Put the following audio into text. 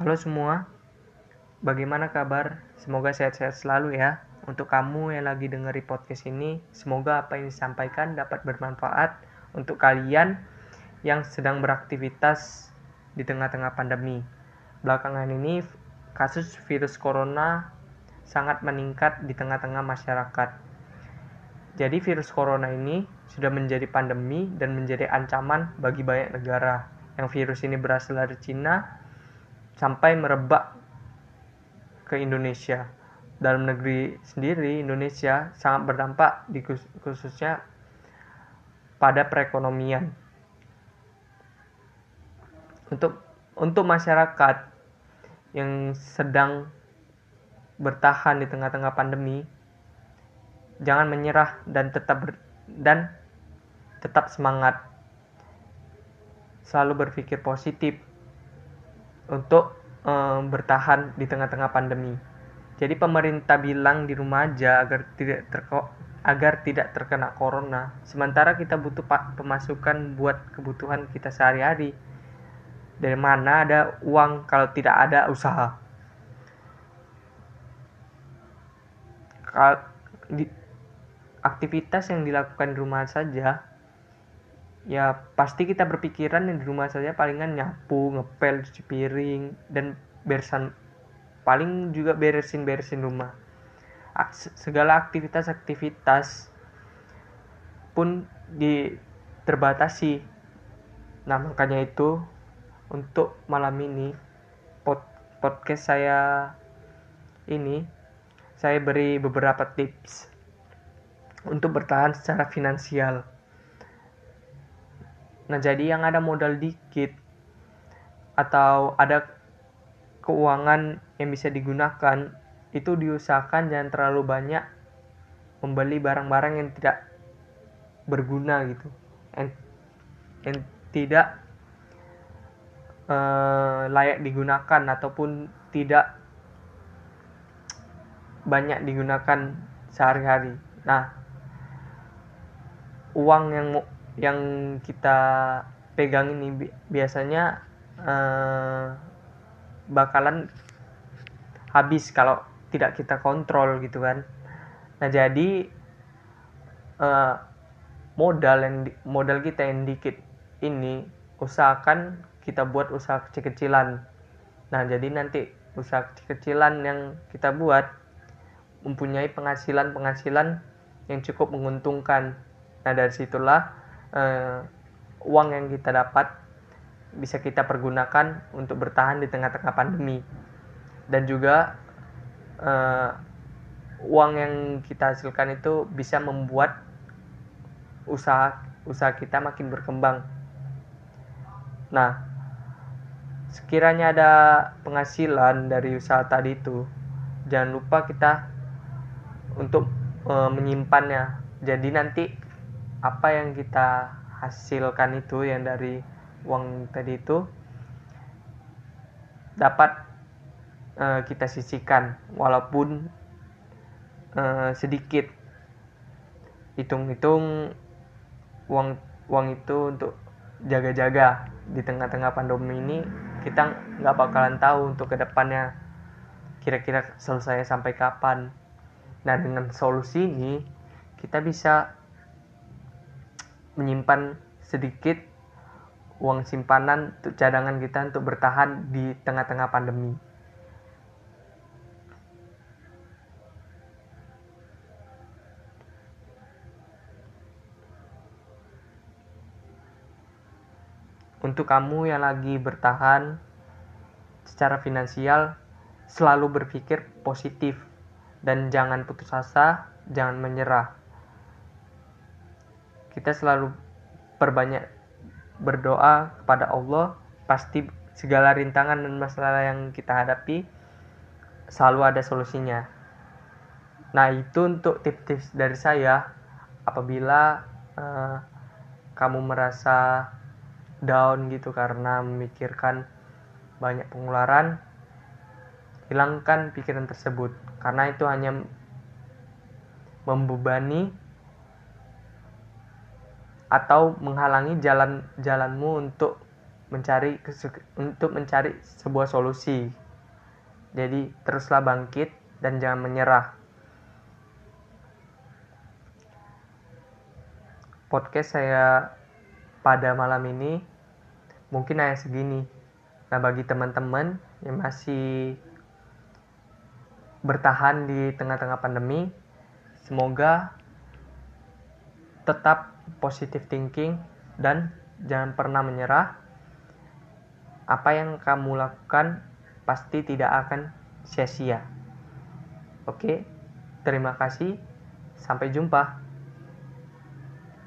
Halo semua, bagaimana kabar? Semoga sehat-sehat selalu ya. Untuk kamu yang lagi dengeri podcast ini, semoga apa yang disampaikan dapat bermanfaat untuk kalian yang sedang beraktivitas di tengah-tengah pandemi. Belakangan ini, kasus virus corona sangat meningkat di tengah-tengah masyarakat. Jadi virus corona ini sudah menjadi pandemi dan menjadi ancaman bagi banyak negara. Yang virus ini berasal dari Cina sampai merebak ke Indonesia. Dalam negeri sendiri, Indonesia sangat berdampak di khususnya pada perekonomian. Untuk untuk masyarakat yang sedang bertahan di tengah-tengah pandemi, jangan menyerah dan tetap ber, dan tetap semangat. Selalu berpikir positif untuk um, bertahan di tengah-tengah pandemi. Jadi pemerintah bilang di rumah aja agar tidak terko agar tidak terkena corona. Sementara kita butuh pemasukan buat kebutuhan kita sehari-hari. Dari mana ada uang kalau tidak ada usaha? Aktivitas yang dilakukan di rumah saja ya pasti kita berpikiran di rumah saja palingan nyapu ngepel cuci piring dan beresan paling juga beresin beresin rumah segala aktivitas-aktivitas pun di terbatasi. Nah makanya itu untuk malam ini pod, podcast saya ini saya beri beberapa tips untuk bertahan secara finansial Nah, jadi yang ada modal dikit atau ada keuangan yang bisa digunakan itu diusahakan jangan terlalu banyak membeli barang-barang yang tidak berguna gitu yang, yang tidak uh, layak digunakan ataupun tidak banyak digunakan sehari-hari. Nah, uang yang yang kita pegang ini biasanya uh, bakalan habis kalau tidak kita kontrol gitu kan. Nah jadi uh, modal yang modal kita yang dikit ini usahakan kita buat usaha kecil-kecilan. Nah jadi nanti usaha kecil-kecilan yang kita buat mempunyai penghasilan-penghasilan yang cukup menguntungkan. Nah dari situlah uh, uang yang kita dapat bisa kita pergunakan untuk bertahan di tengah-tengah pandemi dan juga uh, uang yang kita hasilkan itu bisa membuat usaha usaha kita makin berkembang. Nah, sekiranya ada penghasilan dari usaha tadi itu, jangan lupa kita untuk e, menyimpannya. Jadi nanti apa yang kita hasilkan itu yang dari uang tadi itu dapat uh, kita sisihkan walaupun uh, sedikit. Hitung-hitung uang uang itu untuk jaga-jaga di tengah-tengah pandemi ini kita nggak bakalan tahu untuk ke depannya kira-kira selesai sampai kapan. Nah dengan solusi ini kita bisa menyimpan sedikit uang simpanan untuk cadangan kita untuk bertahan di tengah-tengah pandemi. Untuk kamu yang lagi bertahan secara finansial, selalu berpikir positif dan jangan putus asa, jangan menyerah kita selalu perbanyak berdoa kepada Allah pasti segala rintangan dan masalah yang kita hadapi selalu ada solusinya. Nah itu untuk tips-tips dari saya. Apabila uh, kamu merasa down gitu karena memikirkan banyak pengeluaran hilangkan pikiran tersebut. Karena itu hanya membebani atau menghalangi jalan jalanmu untuk mencari untuk mencari sebuah solusi. Jadi teruslah bangkit dan jangan menyerah. Podcast saya pada malam ini mungkin hanya segini. Nah, bagi teman-teman yang masih bertahan di tengah-tengah pandemi, semoga tetap positive thinking dan jangan pernah menyerah. Apa yang kamu lakukan pasti tidak akan sia-sia. Oke, terima kasih. Sampai jumpa.